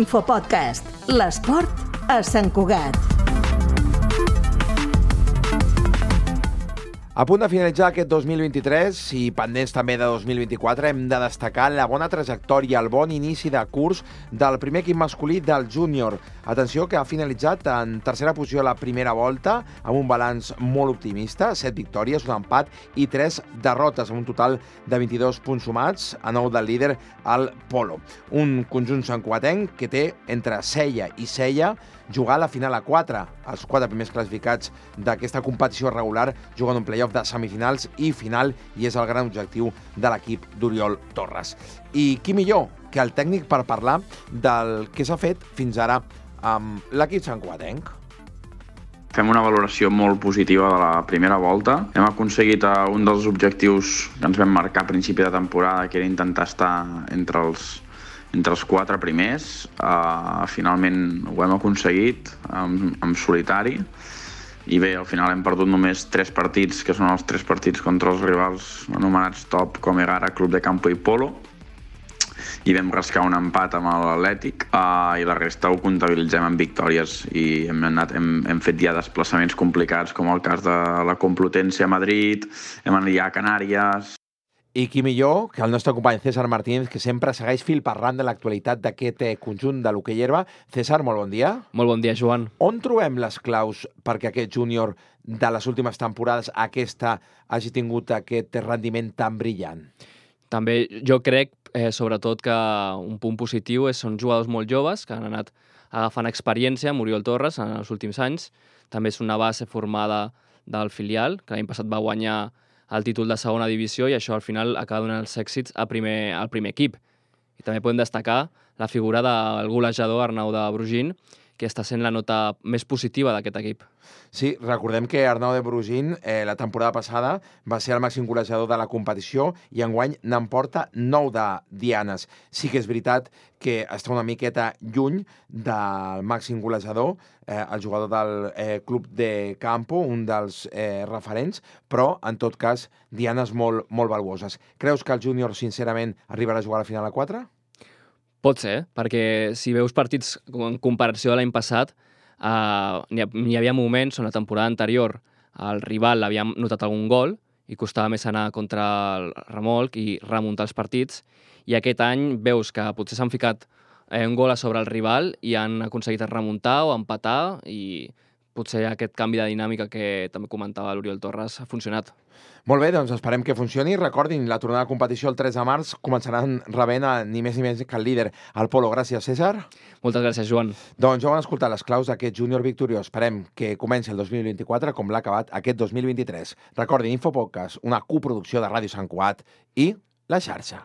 Infopodcast, l'esport a Sant Cugat. A punt de finalitzar aquest 2023 i pendents també de 2024, hem de destacar la bona trajectòria, el bon inici de curs del primer equip masculí del júnior. Atenció, que ha finalitzat en tercera posició la primera volta, amb un balanç molt optimista, 7 victòries, un empat i 3 derrotes, amb un total de 22 punts sumats, a nou del líder al Polo. Un conjunt santcuatenc que té entre Sella i Sella jugar a la final a 4. Els quatre primers classificats d'aquesta competició regular juguen un playoff de semifinals i final i és el gran objectiu de l'equip d'Oriol Torres. I qui millor que el tècnic per parlar del que s'ha fet fins ara amb l'equip santcuatenc? Fem una valoració molt positiva de la primera volta. Hem aconseguit eh, un dels objectius que ens vam marcar a principi de temporada, que era intentar estar entre els entre els quatre primers. Uh, finalment ho hem aconseguit en, en solitari i bé, al final hem perdut només tres partits, que són els tres partits contra els rivals anomenats top, com Egara, Club de Campo i Polo, i vam rascar un empat amb l'Atlètic uh, i la resta ho comptabilitzem en victòries i hem, anat, hem, hem fet ja desplaçaments complicats com el cas de la Complutense a Madrid, hem anat ja a Canàries, i qui millor que el nostre company César Martínez, que sempre segueix fil parlant de l'actualitat d'aquest eh, conjunt de l'hoquei herba. César, molt bon dia. Molt bon dia, Joan. On trobem les claus perquè aquest júnior de les últimes temporades, aquesta, hagi tingut aquest rendiment tan brillant? També jo crec, eh, sobretot, que un punt positiu és són jugadors molt joves que han anat agafant experiència amb Oriol Torres en els últims anys. També és una base formada del filial, que l'any passat va guanyar el títol de segona divisió i això al final acaba donant els èxits al primer, al primer equip. I també podem destacar la figura del golejador Arnau de Brugin, que està sent la nota més positiva d'aquest equip. Sí, recordem que Arnau de Brugin eh, la temporada passada va ser el màxim golejador de la competició i enguany n'emporta 9 de dianes. Sí que és veritat que està una miqueta lluny del màxim golejador, eh, el jugador del eh, club de Campo, un dels eh, referents, però, en tot cas, dianes molt, molt valuoses. Creus que el júnior, sincerament, arribarà a jugar a la final a 4? Pot ser, perquè si veus partits en comparació a l'any passat, uh, hi havia moments on la temporada anterior el rival havia notat algun gol i costava més anar contra el remolc i remuntar els partits, i aquest any veus que potser s'han ficat eh, un gol a sobre el rival i han aconseguit remuntar o empatar i potser aquest canvi de dinàmica que també comentava l'Oriol Torres ha funcionat. Molt bé, doncs esperem que funcioni. Recordin, la tornada de competició el 3 de març començaran rebent a, ni més ni menys que el líder, el Polo. Gràcies, César. Moltes gràcies, Joan. Doncs ja van escoltar les claus d'aquest júnior victoriós. Esperem que comenci el 2024 com l'ha acabat aquest 2023. Recordin, Infopodcast, una coproducció de Ràdio Sant Cuat i La Xarxa.